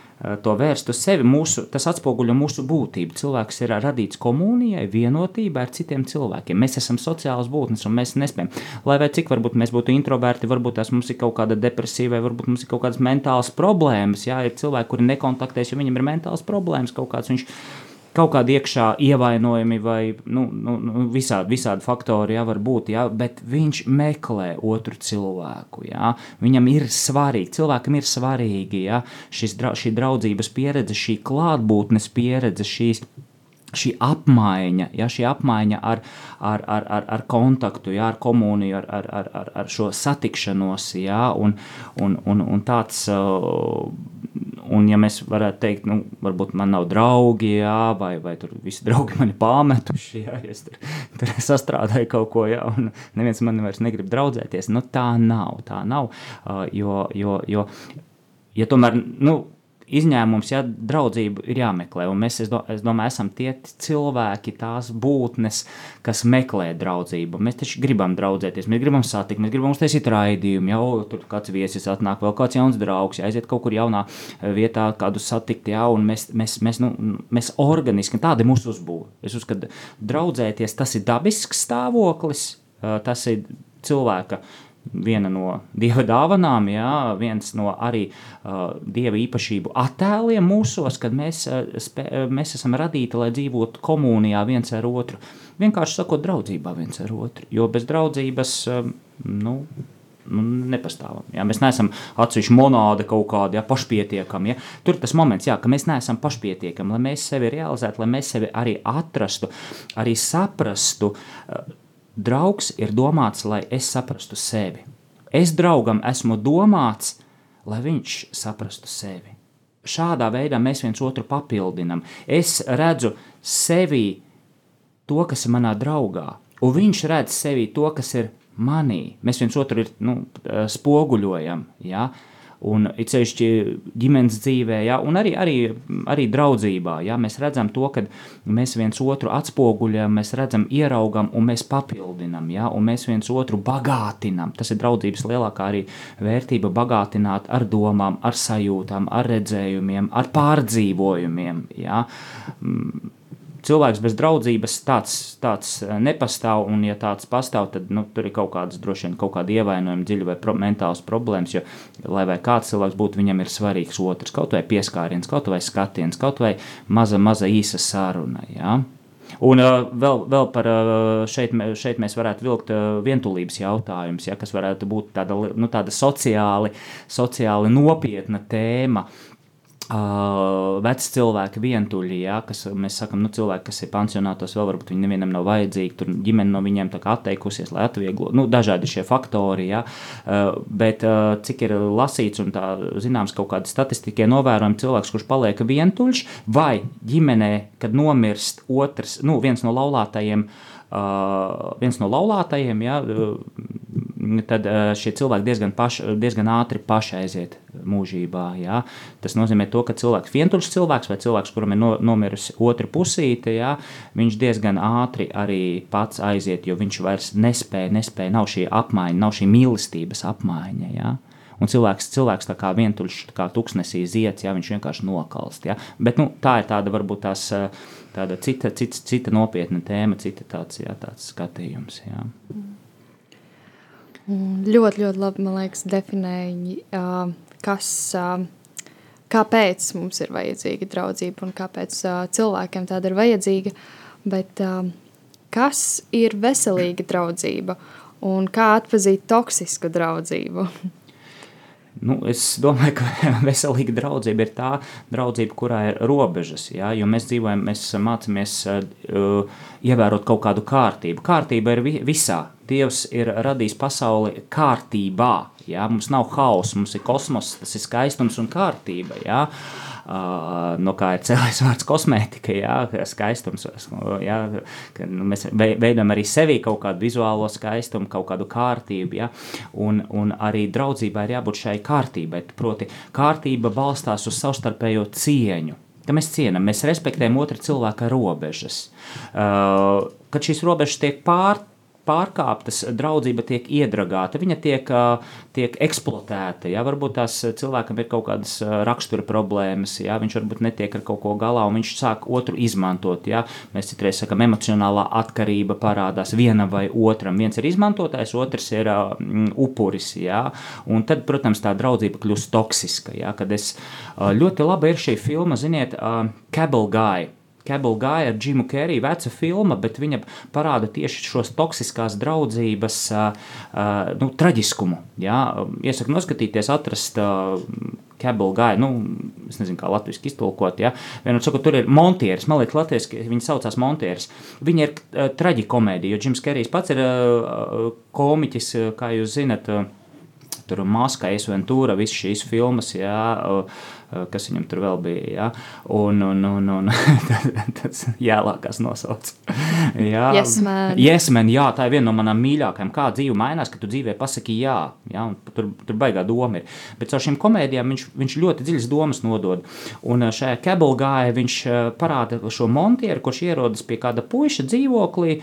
to vērst uz sevi, mūsu, tas atspoguļo mūsu būtību. Cilvēks ir radīts komunijai, vienotībai ar citiem cilvēkiem. Mēs esam sociāls būtnes, un mēs nespējam. Lai vai cik varbūt mēs būtu introverti, varbūt tās mums ir kaut kāda depresija, vai varbūt mums ir kaut kādas mentālas problēmas. Jā, ir cilvēki, kuri nekontaktēs, jo viņiem ir mentālas problēmas kaut kāds. Viņš, Kaut kādi iekšā ievainojumi vai nu, nu, nu, visādi, visādi faktori jā, var būt, jā, bet viņš meklē otru cilvēku. Jā. Viņam ir svarīgi, cilvēkam ir svarīgi jā, šis, šī draudzības pieredze, šī klātbūtnes pieredze, šīs šī apmaiņa, ja, šī apmaiņa ar, ar, ar, ar, ar kontaktu, ja, ar komuniju, ar, ar, ar, ar, ar šo satikšanos, ja, un, un, un, un tāds. Un ja mēs varētu teikt, nu, varbūt man nav draugi, jā, vai, vai tur visi draugi mani pāmetuši, jā, es tur, tur sastrādāju kaut ko, jā, un neviens man vairs negrib draudzēties. Nu, tā nav, tā nav, uh, jo, jo, jo, ja tomēr, nu, izņēmums, ja draudzība ir jāmeklē. Un mēs, es, do, es domāju, esam tie cilvēki, tās būtnes, kas meklē draudzību. Mēs taču gribam draudzēties, mēs gribam satikt, mēs gribam uztaisīt raidījumu. Jau tur kāds viesis atnāk, vēl kāds jauns draugs, ja aiziet kaut kur jaunā vietā, kādu satikt, jā, un mēs, mēs, mēs, nu, mēs organiski, tāda ir mūsu uzbūve. Es uzskatu, draudzēties tas ir dabisks stāvoklis, tas ir cilvēka viena no dieva dāvanām, jā, viens no arī uh, dieva īpašību attēliem mūsos, kad mēs, uh, spē, mēs esam radīti, lai dzīvotu komunijā viens ar otru. Vienkārši sakot, draudzībā viens ar otru. Jo bez draudzības, uh, nu, nu, nepastāvam. Jā. Mēs neesam atsevišķi monādi kaut kādi ja, pašpietiekami. Ja. Tur tas moments, jā, ka mēs neesam pašpietiekami, lai mēs sevi realizētu, lai mēs sevi arī atrastu, arī saprastu. Uh, Draugs ir domāts, lai es saprastu sevi. Es draugam esmu domāts, lai viņš saprastu sevi. Šādā veidā mēs viens otru papildinām. Es redzu sevī to, kas ir manā draugā, un viņš redz sevī to, kas ir manī. Mēs viens otru ir, nu, spoguļojam. Ja? Uh, un it sevišķi ģimenes dzīvē, ja, un arī, arī, arī draudzībā. Ja, mēs redzam to, ka mēs viens otru atspoguļojam, mēs redzam, ieraugam un mēs papildinam, ja, un mēs viens otru bagātinam. Tas ir draudzības lielākā arī vērtība - bagātināt ar domām, ar sajūtām, ar redzējumiem, ar pārdzīvojumiem. Ja. Cilvēks bez draudzības tāds, tāds eh, nepastāv, un, ja tāds pastāv, tad nu, tur ir kaut kādas droši vien kaut kāda ievainojuma, dziļa vai pro, mentāls problēmas. Jo, lai vai kāds cilvēks būtu, viņam ir svarīgs otrs, kaut vai pieskāriens, kaut vai skatiens, kaut vai maza, maza īsa saruna. Ja? Un uh, vēl, vēl par uh, šeit, šeit mēs varētu vilkt uh, vientulības jautājumus, ja, kas varētu būt tāda, nu, tāda sociāli, sociāli nopietna tēma. Uh, Uh, veci cilvēki, vientuļi, ja, kas mēs sakām, nu, cilvēki, kas ir pansionātos, vēl varbūt viņi nevienam nav vajadzīgi, tur ģimene no viņiem atteikusies, lai atvieglotu. Nu, dažādi šie faktori, ja, uh, bet uh, cik ir lasīts un tā zināms kaut kāda statistikai novērojama cilvēks, kurš paliek vientuļš, vai ģimenē, kad nomirst otrs, nu, viens no laulātajiem, uh, viens no laulātajiem, ja, tad eh, šie cilvēki diezgan, paš, diezgan ātri paši aiziet mūžībā. Jā. Tas nozīmē, to, ka cilvēks, vientuļš cilvēks vai cilvēks, kuram ir no, nomirusi otra pusīte, jā, viņš diezgan ātri arī pats aiziet, jo viņš vairs nespēja, nespēja nav šī apmaiņa, nav šī mīlestības apmaiņa. Jā. Un cilvēks, cilvēks tā kā vientuļš, tā kā tuksnesī ziets, jā, viņš vienkārši nokalst. Jā. Bet nu, tā ir tāda varbūt tās, eh, tāda cita, cita, cita nopietna tēma, cita tāds, jā, tāds skatījums. Jā. Mm. Ļoti, ļoti labi, man liekas, definēja, kas, kāpēc mums ir vajadzīga draudzība un kāpēc cilvēkiem tāda ir vajadzīga. Bet kas ir veselīga draudzība un kā atpazīt toksisku draudzību? <laughs> Nu, es domāju, ka <laughs> veselīga draudzība ir tā draudzība, kurā ir robežas. Ja? Jo mēs dzīvojam, mēs mācāmies uh, ievērot kaut kādu kārtību. Kārtība ir vi visā. Dievs ir radījis pasauli kārtībā. Ja? Mums nav hausa, mums ir kosmos, tas ir skaistums un kārtība. Ja? Uh, no kā ir cēlējis vārds kosmētika, jā, skaistums. Jā, ka, nu, mēs veidojam arī sevī kaut kādu vizuālo skaistumu, kaut kādu kārtību. Jā, un, un arī draudzībai ir jābūt šai kārtībai. Proti, kārtība balstās uz savstarpējo cieņu. Ka mēs cienām, mēs respektējam otra cilvēka robežas. Uh, kad šīs robežas tiek pār, pārkāptas, draudzība tiek iedragāta, viņa tiek, tiek eksploatēta. Ja? Varbūt tās cilvēkam ir kaut kādas rakstura problēmas, ja? viņš varbūt netiek ar kaut ko galā, un viņš sāk otru izmantot. Ja? Mēs citreiz sakām, emocionālā atkarība parādās vienam vai otram. Viens ir izmantotājs, otrs ir uh, upuris. Ja? Un tad, protams, tā draudzība kļūst toksiska. Ja? Kad es uh, ļoti labi ir šī filma, ziniet, uh, Cable Guy. Cable Guy ar Jimu Keriju, veca filma, bet viņa parāda tieši šos toksiskās draudzības uh, uh, nu, traģiskumu. Jā? Iesaku noskatīties, atrast uh, Cable Guy, nu, es nezinu, kā latviešu iztulkot. Ja? Vienot sakot, tur ir montieris, man liekas, latviešu viņi saucās montieris. Viņa ir uh, traģikomēdija, jo Jims Kerijs pats ir uh, komiķis, kā jūs zinat. Uh, tur Maskā, Esventūra, visas šīs filmas, jā, uh, uh, kas viņam tur vēl bija. Ja? Un, un, un, un <laughs> tas jēlākās nosauc. <laughs> jā, Yes, man. yes, man, jā, tā ir viena no manām mīļākajām. Kā dzīve mainās, kad tu dzīvē pasaki jā. ja? Un Tur, tur baigā doma ir. Bet ar šīm komēdijām viņš, viņš ļoti dziļas domas nodod. Un uh, šajā kabelgājā viņš uh, parāda šo montieru, kurš ierodas pie kāda puiša dzīvoklī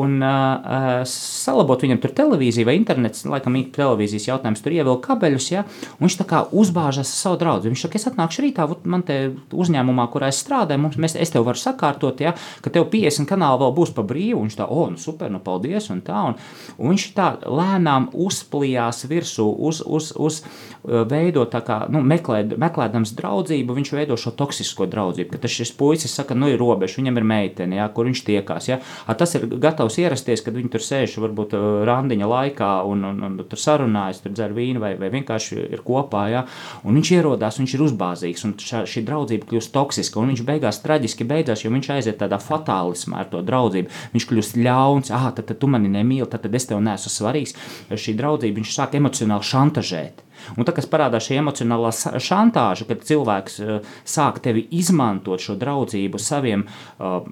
un uh, salabot viņam tur televīziju vai internets, laikam televīzijas jautājums, tur ievilk kabeļus, ja, un viņš tā kā uzbāžas savu draugu. Viņš saka, es atnākšu rītā, man te uzņēmumā, kurā es strādāju, mums, mēs, es tev varu sakārtot, ja, ka tev 50 kanāli vēl būs pa brīvu, un viņš tā, o, nu super, nu paldies, un tā, un, un viņš tā lēnām uzplijās virsū, uz, uz, uz uh, veido tā kā, nu, meklē, meklēdams draudzību, viņš veido šo toksisko draudzību, ka tas šis puisis saka, nu, ir robeža, viņam ir meitene, ja, kur viņš tiekās, ja, A, tas ir gatavs ierasties, kad viņi tur sēž, varbūt uh, randiņa laikā, un, un, un tur sarunājas, tur dzer vīnu, vai, vai vienkārši ir kopā, ja, un viņš ierodās, viņš ir uzbāzīgs, un šā, šī draudzība kļūst toksiska, un viņš beigās traģiski beidzās, jo viņš aiziet tādā fatālismā ar to draudzību, viņš kļūst ļauns, ah, tad, tad tu mani nemīli, tad, tad es tev neesmu svarīgs, šī draudzība, viņš sāk emocionāli šantažēt. Un tā, kas parādās šī emocionālā šantāža, kad cilvēks uh, sāk tevi izmantot šo draudzību saviem, uh,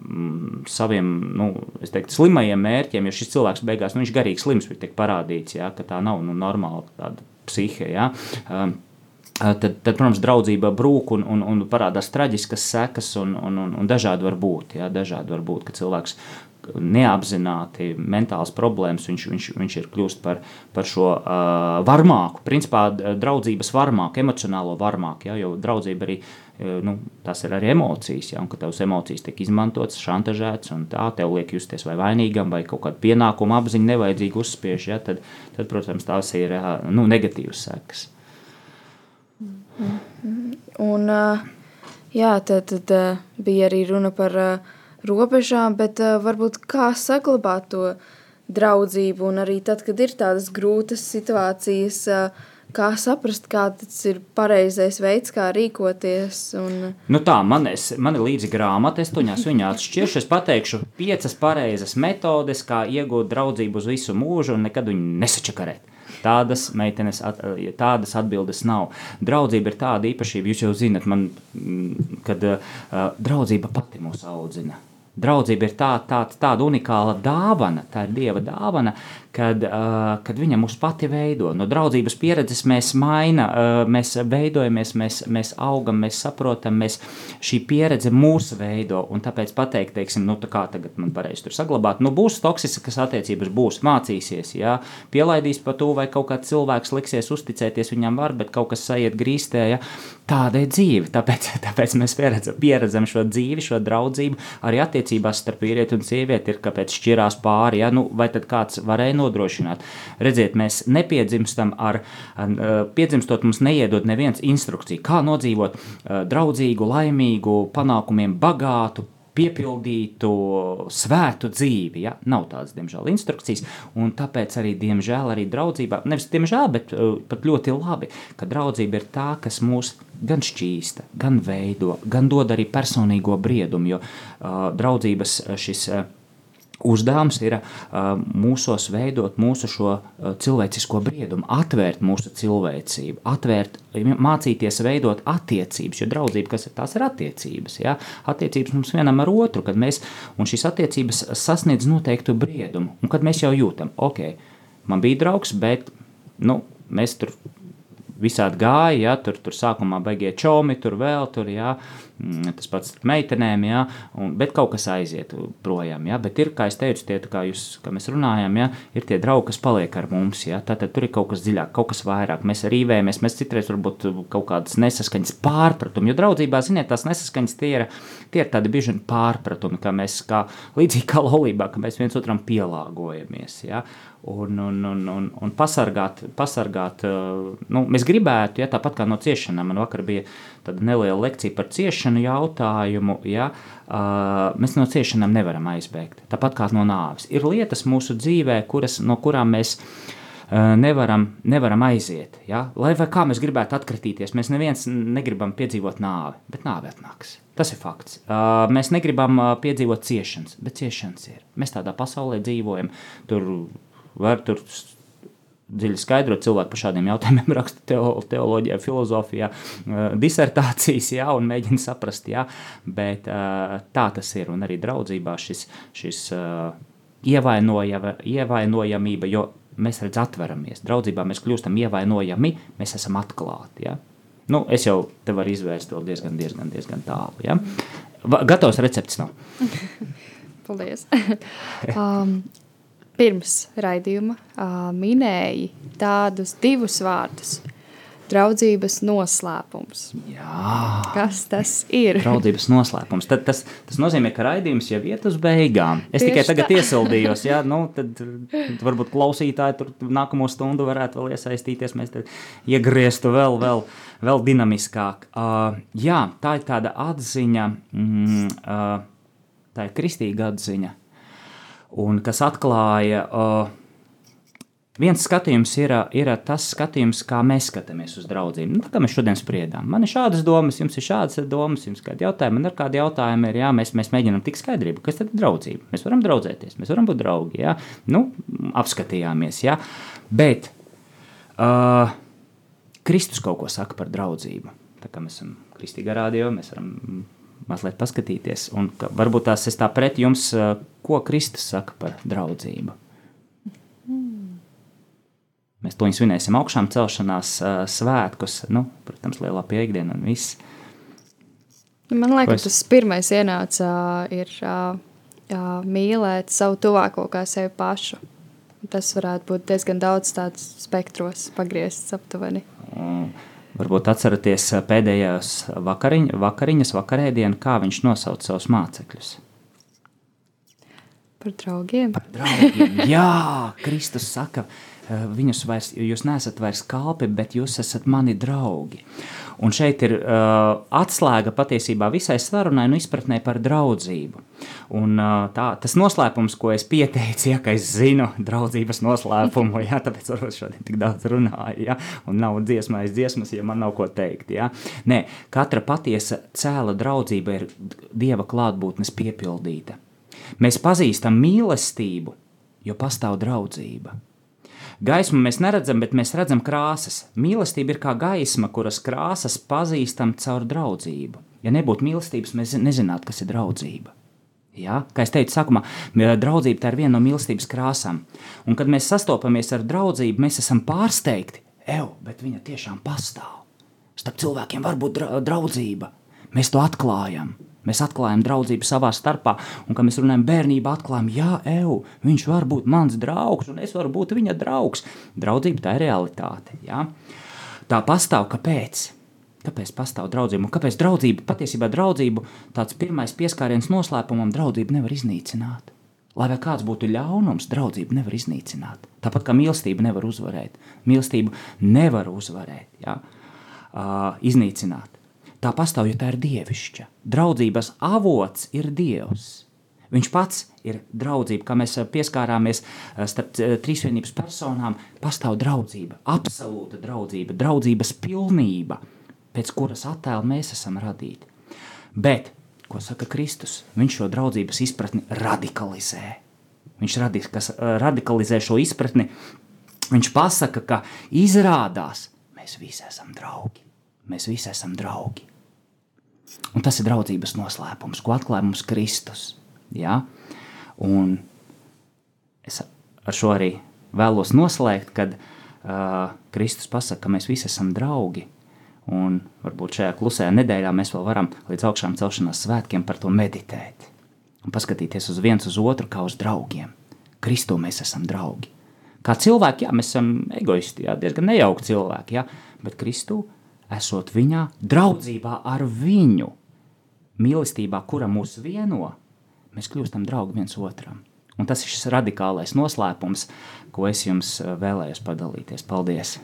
saviem nu, teiktu, slimajiem mērķiem, jo šis cilvēks beigās, nu, viņš garīgi slims, ir tiek parādīts, ja, ka tā nav nu, normāla tāda psihe. Ja. Um, Tad, tad, protams, draudzība brūk un, un, un parādās traģiskas sekas, un, un, un, un dažādi var būt. Ja, dažādi var būt, ka cilvēks neapzināti mentāls problēmas, viņš, viņš, viņš ir kļūst par, par šo uh, varmāku, principā draudzības varmāku, emocionālo varmāku, ja, jo draudzība arī, uh, nu, tas ir arī emocijas, ja, un ka tavas emocijas tiek izmantotas, šantažētas, un tā tev liek justies vai vainīgam, vai kaut kādu pienākumu apziņu nevajadzīgi uzspiež, ja, tad, tad, protams, tās ir nu, negatīvas sekas. Un, ā, jā, tad, tad ā, bija arī runa par ā, robežām, bet varbūt kā saglabāt to draudzību, un arī tad, kad ir tādas grūtas situācijas, kā saprast, kāds ir pareizais veids, kā rīkoties. Un, Nu tā, man, es, man ir līdzi grāmata, es tuņās viņu atšķiršu. Es pateikšu piecas pareizas metodes, kā iegūt draudzību uz visu mūžu un nekad viņu nesačakarēt. Tādas meitenes, at, tādas atbildes nav. Draudzība ir tāda īpašība, jūs jau zinat, man, mm, kad uh, draudzība pati mūs audzina. Draudzība ir tā, tā, tāda unikāla dāvana, tā ir dieva dāvana, kad, uh, kad viņa mūs pati veido. No draudzības pieredzes mēs mainām, uh, mēs veidojamies, mēs, mēs augam, mēs saprotam, mēs šī pieredze mūs veido. Un tāpēc pateikt, teiksim, nu, tā kā tagad man pareizi tur saglabāt, nu, būs toksiskas attiecības, būs mācīsies, jā, pielaidīs pa to, vai kaut kāds cilvēks liksies uzticēties viņam var, bet kaut kas aiziet grīstē, ja? tāda ir dzīve. Tāpēc, tāpēc mēs pieredzam, pieredzam šo dzīvi, šo draudzību arī attiecībās starp vīrieti un sievieti, ir kāpēc šķirās pāri, ja? nu, vai tad kāds varēja nodrošināt. Redziet, mēs nepiedzimstam ar, piedzimstot mums neiedod neviens instrukciju, kā nodzīvot draudzīgu, laimīgu, panākumiem bagātu, piepildītu, svētu dzīvi. Ja? Nav tādas, diemžēl, instrukcijas. Tāpēc arī, diemžēl, arī draudzībā, nevis diemžēl, bet uh, pat ļoti labi, ka draudzība ir tā, kas mūs gan šķīsta, gan veido, gan dod arī personīgo briedumu. Jo uh, draudzības šis. Uh, Uzdevums ir uh, mūsos veidot mūsu šo uh, cilvēcisko briedumu, atvērt mūsu cilvēcību, atvērt, mācīties veidot attiecības, jo draudzība, kas ir tās ir attiecības, ja? attiecības mums vienam ar otru, kad mēs, un šīs attiecības sasniedz noteiktu briedumu, un kad mēs jau jūtam, ok, man bija draugs, bet, nu, mēs tur visādi gāja, ja, tur, tur sākumā beigie čomi, tur vēl tur, ja, tas pats meitenēm, ja, un, bet kaut kas aiziet projām, ja, bet ir, kā es teicu, tie, kā, jūs, kā mēs runājam, ja, ir tie draugi, kas paliek ar mums, ja, tātad tur ir kaut kas dziļāk, kaut kas vairāk, mēs rīvējamies, mēs citreiz varbūt kaut kādas nesaskaņas pārpratumi, jo draudzībā, ziniet, tās nesaskaņas tie ir, tie ir tādi bieži pārpratumi, ka mēs kā līdzīgi kā laulībā, ka mēs viens otram pielāgojamies, ja, un, un, un, un, un pasargāt, pasargāt uh, nu, mēs gribētu, ja tāpat kā no ciešanām, man vakar bija neliela lekcija par ciešanu jautājumu, ja, uh, mēs no ciešanām nevaram aizbēgt, tāpat kā no nāves. Ir lietas mūsu dzīvē, kuras, no kurām mēs uh, nevaram, nevaram aiziet, ja, lai kā mēs gribētu atkritīties, mēs neviens negribam piedzīvot nāvi, bet nāve atnāks. Tas ir fakts. Mēs negribam piedzīvot ciešanas, bet ciešanas ir. Mēs tādā pasaulē dzīvojam. Tur var tur dziļi skaidrot. Cilvēki par šādiem jautājumiem <laughs> raksta teo, teoloģijā, filozofijā, disertācijas, jā, un mēģina saprast, jā, bet tā tas ir. Un arī draudzībā šis, šis ievainojama, ievainojamība, jo mēs redzam, atveramies. Draudzībā mēs kļūstam ievainojami, mēs esam atklāti. Ja? Nu, es jau te varu izvērst to diezgan, diezgan, diezgan tālu. Va- Gatavs recepts nav. <laughs> Paldies. <laughs> um, pirms raidījuma uh, minēji tādus divus vārdus - draudzības noslēpums. Jā. Kas tas ir? Draudzības noslēpums. Tad tas, tas nozīmē, ka raidījums jau iet uz beigām. Es Tieši tikai tagad tā. iesildījos, ja nu, tad tad varbūt klausītāji tur nākamo stundu varētu vēl iesaistīties. Mēs tad iegrieztu vēl, vēl, vēl dinamiskāk. Uh, jā, tā ir tāda atziņa, mm, uh, tā ir kristīga atziņa, un kas atklāja. Uh, Viens skatījums ir, ir tas skatījums, kā mēs skatāmies uz draugiem. Nu, kā mēs šodien spriedām. Man ir šādas domas, jums ir šādas domas, jums ir kādi jautājumi, man ir kādi jautājumi. Ir, jā, mēs, mēs mēģinām tikt skaidrību, kas tad ir draudzība. Mēs varam draudzēties, mēs varam būt draugi. Jā. Nu, apskatījāmies, jā. bet uh, Kristus kaut ko saka par draudzību. Tā kā mēs esam kristīgā rādio, mēs varam mazliet paskatīties. Un varbūt tās es tā pret jums, uh, ko Kristus saka par draudzību. Mēs to svinēsim augšām celšanās uh, svētkus, nu, protams, lielā piekdiena un viss. Man liekas, es- tas pirmais ienāca ir mīlēt savu tuvāko kā sevi pašu. Tas varētu būt diezgan daudz tāds spektros pagriezts aptuveni. Un Varbūt atceraties ā, pēdējās vakariņ, vakariņas, vakarēdienu, kā viņš nosauca savus mācekļus. Par draugiem. Draugiem, jā, Kristus saka, viņus vairs, jūs neesat vairs kalpi, bet jūs esat mani draugi. Un šeit ir uh, atslēga patiesībā visai sarunai un izpratnē par draudzību. Un, uh, tā, tas noslēpums, ko es pieteicu, ja es zinu draudzības noslēpumu, ja, tāpēc varbūt šodien tik daudz runāju, ja, un nav dziesmā aiz dziesmas, ja man nav ko teikt. Ja. Nē, katra patiesa cēla draudzība ir Dieva klātbūtnes piepildīta. Mēs pazīstam mīlestību, jo pastāv draudzība. Gaismu mēs neredzam, bet mēs redzam krāsas. Mīlestība ir kā gaisma, kuras krāsas pazīstam caur draudzību. Ja nebūtu mīlestības, mēs nezinātu, kas ir draudzība. Ja? Kā jau teicu, sākumā, draudzība ir viena no mīlestības krāsām. Un, kad mēs sastopamies ar draudzību, mēs esam pārsteigti. Evo, bet viņa tiešām pastāv. Starp cilvēkiem var būt dra draudzība. Mēs to atklājam. Mēs atklājam draudzību savā starpā, un, kad mēs runājam, bērnībā atklājam, jā, eju, viņš var būt mans draugs, un es varu būt viņa draugs. Draudzība tā ir realitāte. Ja? Tā pastāv, kāpēc? Kāpēc pastāv draudzība? Un kāpēc draudzība, patiesībā draudzību, tāds pirmais pieskāriens noslēpumam, draudzību nevar iznīcināt? Lai vai kāds būtu ļaunums, draudzību nevar iznīcināt. Tāpat kā mīlestība nevar uzvarēt. Mīlestību nevar uzvarēt, ja? uh, iznīcināt. Tā pastāv, jo tā ir dievišķa. Draudzības avots ir Dievs. Viņš pats ir draudzība, kā mēs eh, pieskārāmies eh, starp eh, trīsvienības personām. Pastāv draudzība, absolūta draudzība, draudzības pilnība, pēc kuras attēla mēs esam radīti. Bet, ko saka Kristus, viņš šo draudzības izpratni radikalizē. Viņš radis, kas, eh, radikalizē šo izpratni. Viņš pasaka, ka izrādās, mēs visi esam draugi. Mēs visi esam draugi. Un tas ir draudzības noslēpums, ko atklāja mums Kristus. Ja? Un es ar šo arī vēlos noslēgt, kad uh, Kristus pasaka, ka mēs visi esam draugi. Un varbūt šajā klusajā nedēļā mēs vēl varam līdz augšām celšanās svētkiem par to meditēt. Un paskatīties uz viens uz otru kā uz draugiem. Kristū mēs esam draugi. Kā cilvēki, jā, mēs esam egoisti, jā, diezgan nejauki cilvēki, jā, bet Kristū esot viņā, draudzībā ar viņu, mīlestībā, kura mūs vieno, mēs kļūstam draugi viens otram. Un tas ir šis radikālais noslēpums, ko es jums eh, vēlējos padalīties. Paldies!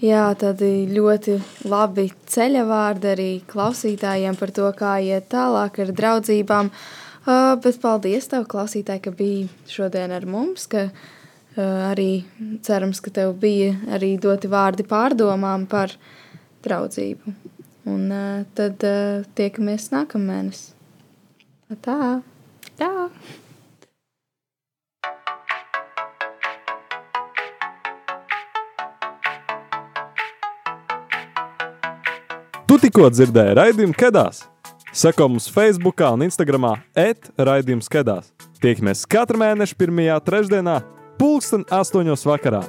Jā, tādi ļoti labi ceļa vārdi arī klausītājiem par to, kā iet tālāk ar draudzībām. Uh, bet paldies tev, klausītāji, ka biji šodien ar mums, ka uh, arī cerams, ka tev bija arī doti vārdi pārdomām par draudzību. Un uh, tad uh, tiekamies nākamnedēļ. Tā, tā! Tu tikko dzirdēji raidījumu Kedās. Seko mums Facebook un Instagram atraidījums Kedās. Tiekamies katru mēnešu pirmajā trešdienā, pulksten astoņos vakarā.